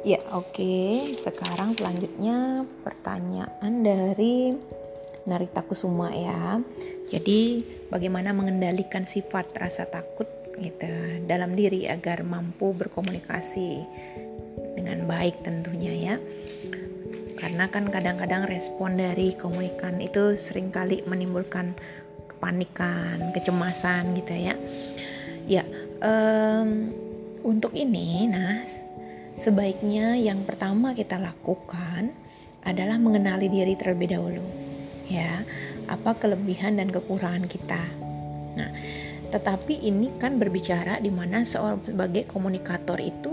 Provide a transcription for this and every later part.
Ya, oke. Okay. Sekarang selanjutnya pertanyaan dari Narita Kusuma ya. Jadi, bagaimana mengendalikan sifat rasa takut gitu dalam diri agar mampu berkomunikasi dengan baik tentunya ya. Karena kan kadang-kadang respon dari komunikan itu sering kali menimbulkan kepanikan, kecemasan gitu ya. Ya, um, untuk ini, nah sebaiknya yang pertama kita lakukan adalah mengenali diri terlebih dahulu ya. Apa kelebihan dan kekurangan kita? Nah tetapi ini kan berbicara di mana seorang sebagai komunikator itu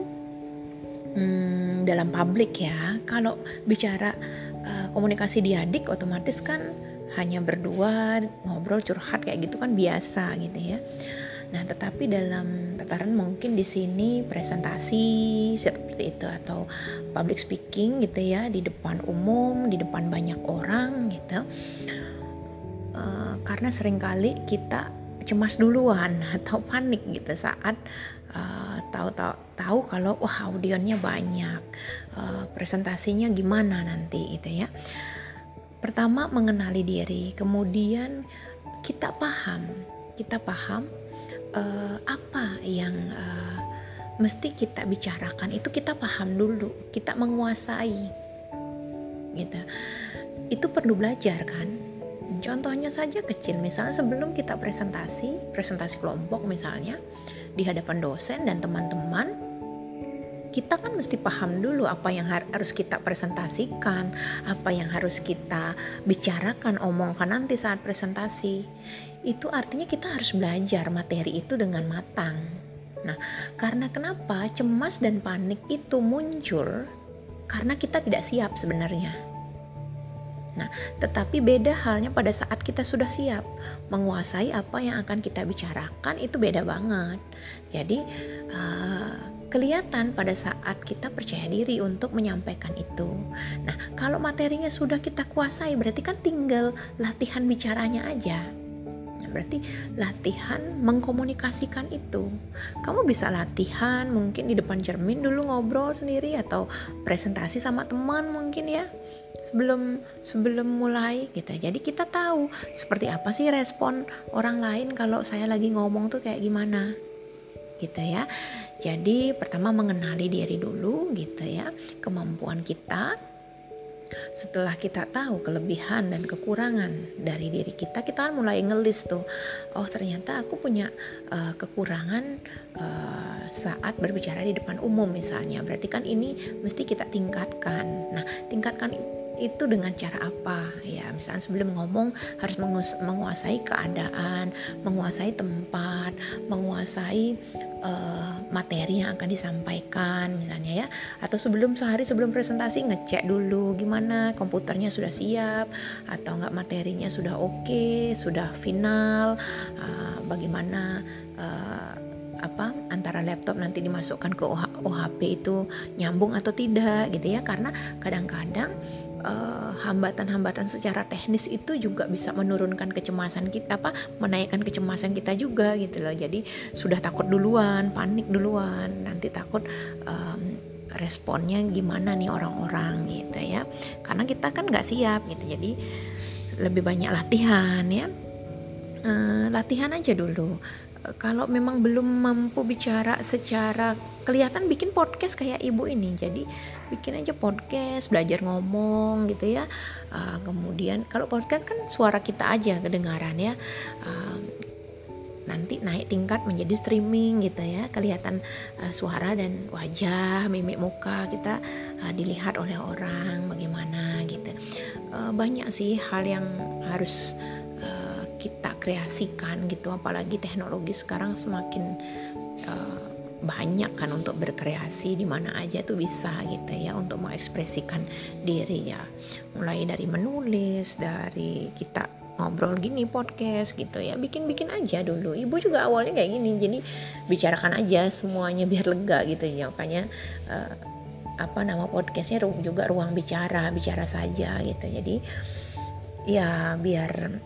hmm, dalam publik ya. Kalau bicara uh, komunikasi di adik otomatis kan hanya berdua ngobrol curhat kayak gitu kan biasa gitu ya. Nah, tetapi dalam tataran mungkin di sini presentasi seperti itu atau public speaking gitu ya di depan umum, di depan banyak orang gitu. Uh, karena sering kali kita cemas duluan atau panik gitu saat uh, tahu tahu tahu kalau wah audionya banyak, uh, presentasinya gimana nanti gitu ya. Pertama mengenali diri, kemudian kita paham, kita paham uh, apa yang uh, mesti kita bicarakan? Itu kita paham dulu kita menguasai. Gitu. Itu perlu belajar kan? Contohnya saja kecil misalnya sebelum kita presentasi presentasi kelompok misalnya di hadapan dosen dan teman-teman kita kan mesti paham dulu apa yang harus kita presentasikan, apa yang harus kita bicarakan, omongkan nanti saat presentasi. Itu artinya kita harus belajar materi itu dengan matang. Nah, karena kenapa cemas dan panik itu muncul? Karena kita tidak siap sebenarnya. Nah, tetapi beda halnya pada saat kita sudah siap menguasai apa yang akan kita bicarakan itu beda banget. Jadi, uh, kelihatan pada saat kita percaya diri untuk menyampaikan itu. Nah, kalau materinya sudah kita kuasai, berarti kan tinggal latihan bicaranya aja. Nah, berarti latihan mengkomunikasikan itu. Kamu bisa latihan mungkin di depan cermin dulu ngobrol sendiri atau presentasi sama teman mungkin ya sebelum sebelum mulai gitu. Jadi kita tahu seperti apa sih respon orang lain kalau saya lagi ngomong tuh kayak gimana gitu ya. Jadi pertama mengenali diri dulu gitu ya, kemampuan kita. Setelah kita tahu kelebihan dan kekurangan dari diri kita, kita kan mulai ngelis tuh. Oh ternyata aku punya uh, kekurangan uh, saat berbicara di depan umum misalnya. Berarti kan ini mesti kita tingkatkan. Nah tingkatkan itu dengan cara apa ya misalnya sebelum ngomong harus menguasai keadaan menguasai tempat menguasai uh, materi yang akan disampaikan misalnya ya. Atau sebelum sehari sebelum presentasi ngecek dulu gimana komputernya sudah siap atau enggak materinya sudah oke okay, sudah final uh, bagaimana uh, apa antara laptop nanti dimasukkan ke OHP itu nyambung atau tidak gitu ya. Karena kadang-kadang Eh, hambatan-hambatan uh, secara teknis itu juga bisa menurunkan kecemasan kita apa menaikkan kecemasan kita juga gitu loh. Jadi sudah takut duluan panik duluan nanti takut um, responnya gimana nih orang-orang gitu ya. Karena kita kan nggak siap gitu jadi lebih banyak latihan ya. Uh, latihan aja dulu kalau memang belum mampu bicara secara kelihatan bikin podcast kayak ibu ini. Jadi bikin aja podcast belajar ngomong gitu ya. Uh, kemudian kalau podcast kan suara kita aja kedengaran ya. Uh, nanti naik tingkat menjadi streaming gitu ya. Kelihatan uh, suara dan wajah mimik muka kita uh, dilihat oleh orang bagaimana gitu. Uh, banyak sih hal yang harus kita kreasikan gitu apalagi teknologi sekarang semakin uh, banyak kan untuk berkreasi di mana aja tuh bisa gitu ya untuk mengekspresikan diri ya. Mulai dari menulis dari kita ngobrol gini podcast gitu ya. Bikin-bikin aja dulu. Ibu juga awalnya kayak gini jadi bicarakan aja semuanya biar lega gitu ya. Makanya uh, apa nama podcastnya juga ruang bicara bicara saja gitu. Jadi ya biar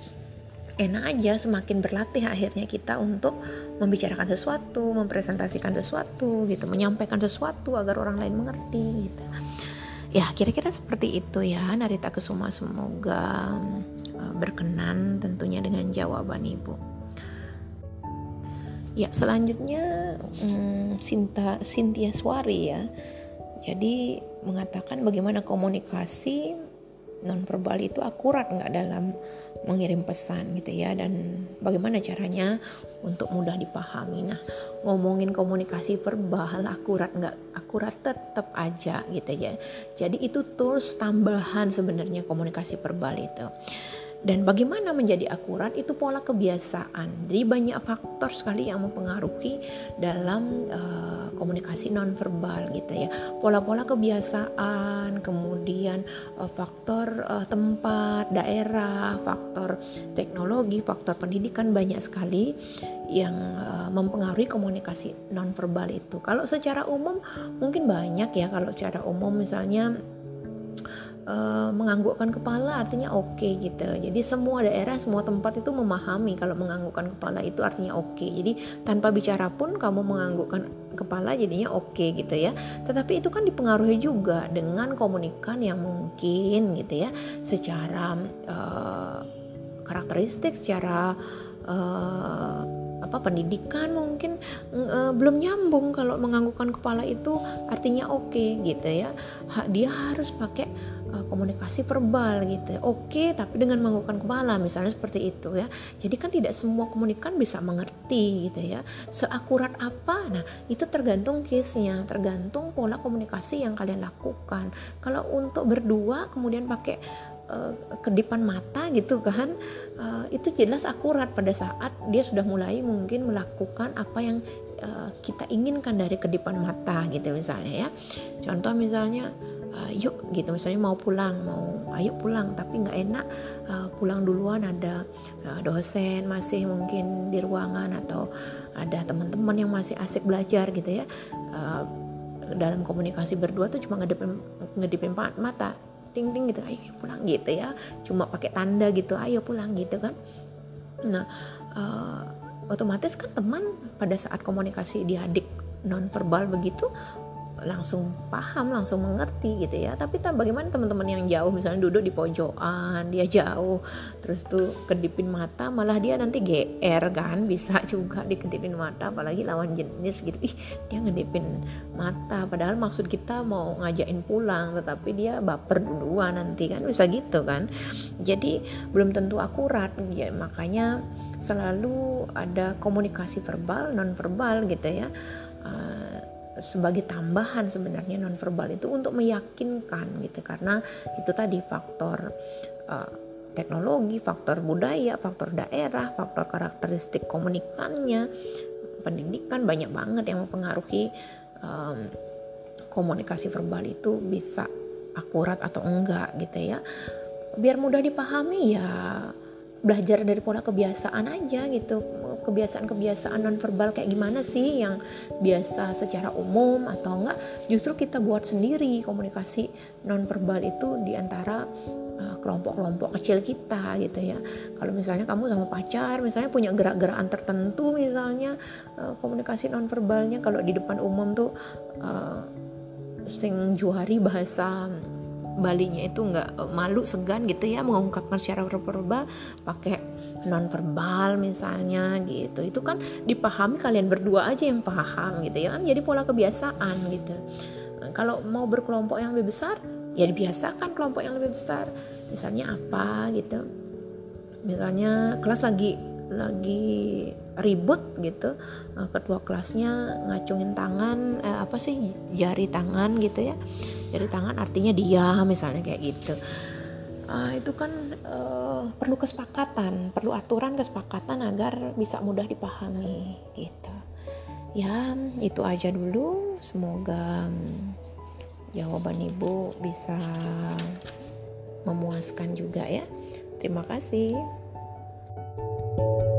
enak aja semakin berlatih akhirnya kita untuk membicarakan sesuatu, mempresentasikan sesuatu gitu, menyampaikan sesuatu agar orang lain mengerti gitu. Ya, kira-kira seperti itu ya Narita Kesuma semoga uh, berkenan tentunya dengan jawaban Ibu. Ya, selanjutnya hmm, Sinta Sintia Suari ya. Jadi mengatakan bagaimana komunikasi nonverbal itu akurat nggak dalam mengirim pesan gitu ya. Dan bagaimana caranya untuk mudah dipahami? Nah ngomongin komunikasi verbal akurat nggak akurat tetap aja gitu ya. Jadi itu tools tambahan sebenarnya komunikasi verbal itu dan bagaimana menjadi akurat itu pola kebiasaan. Jadi banyak faktor sekali yang mempengaruhi dalam uh, komunikasi nonverbal gitu ya. Pola-pola kebiasaan, kemudian uh, faktor uh, tempat, daerah, faktor teknologi, faktor pendidikan banyak sekali yang uh, mempengaruhi komunikasi nonverbal itu. Kalau secara umum mungkin banyak ya kalau secara umum misalnya uh, menganggukkan kepala artinya oke okay, gitu. Jadi semua daerah, semua tempat itu memahami kalau menganggukkan kepala itu artinya oke. Okay. Jadi tanpa bicara pun kamu menganggukkan kepala jadinya oke okay, gitu ya. Tetapi itu kan dipengaruhi juga dengan komunikan yang mungkin gitu ya, secara uh, karakteristik, secara uh, apa pendidikan mungkin uh, belum nyambung kalau menganggukkan kepala itu artinya oke okay, gitu ya. Dia harus pakai uh, komunikasi verbal gitu. Oke, okay, tapi dengan menganggukkan kepala misalnya seperti itu ya. Jadi kan tidak semua komunikan bisa mengerti gitu ya. Seakurat apa? Nah, itu tergantung case-nya, tergantung pola komunikasi yang kalian lakukan. Kalau untuk berdua kemudian pakai uh, kedipan mata gitu kan, uh, itu jelas akurat pada saat dia sudah mulai mungkin melakukan apa yang uh, kita inginkan dari kedipan mata gitu misalnya ya. Contoh misalnya uh, yuk gitu. Misalnya mau pulang mau ayo pulang tapi nggak enak uh, pulang duluan ada uh, dosen masih mungkin di ruangan atau ada teman-teman yang masih asik belajar gitu ya. Uh, dalam komunikasi berdua tuh cuma ngedipin ngedipin mata ting ting gitu. Ayo pulang gitu ya. Cuma pakai tanda gitu ayo pulang gitu kan. Nah uh, otomatis kan teman pada saat komunikasi diadik nonverbal begitu langsung paham, langsung mengerti gitu ya. Tapi tak bagaimana teman-teman yang jauh misalnya duduk di pojokan, dia jauh, terus tuh kedipin mata, malah dia nanti GR kan, bisa juga dikedipin mata, apalagi lawan jenis gitu. Ih, dia ngedipin mata, padahal maksud kita mau ngajakin pulang, tetapi dia baper duluan nanti kan, bisa gitu kan. Jadi belum tentu akurat, ya makanya selalu ada komunikasi verbal, non verbal gitu ya. Uh, sebagai tambahan sebenarnya nonverbal itu untuk meyakinkan gitu karena itu tadi faktor uh, teknologi, faktor budaya, faktor daerah, faktor karakteristik komunikannya, pendidikan banyak banget yang mempengaruhi um, komunikasi verbal itu bisa akurat atau enggak gitu ya. Biar mudah dipahami ya belajar dari pola kebiasaan aja gitu kebiasaan-kebiasaan nonverbal kayak gimana sih yang biasa secara umum atau enggak? Justru kita buat sendiri komunikasi nonverbal itu di antara uh, kelompok-kelompok kecil kita gitu ya. Kalau misalnya kamu sama pacar misalnya punya gerak-gerakan tertentu misalnya uh, komunikasi nonverbalnya kalau di depan umum tuh uh, sing juari bahasa Balinya itu nggak malu segan gitu ya mengungkapkan secara verbal pakai non verbal misalnya gitu. Itu kan dipahami kalian berdua aja yang paham gitu ya kan jadi pola kebiasaan gitu. Kalau mau berkelompok yang lebih besar ya dibiasakan kelompok yang lebih besar. Misalnya apa gitu. Misalnya kelas lagi lagi ribut gitu eh, ketua kelasnya ngacungin tangan eh, apa sih jari tangan gitu ya jari tangan artinya dia misalnya kayak gitu uh, itu kan uh, perlu kesepakatan, perlu aturan kesepakatan agar bisa mudah dipahami gitu. Ya, itu aja dulu. Semoga um, jawaban Ibu bisa memuaskan juga ya. Terima kasih. you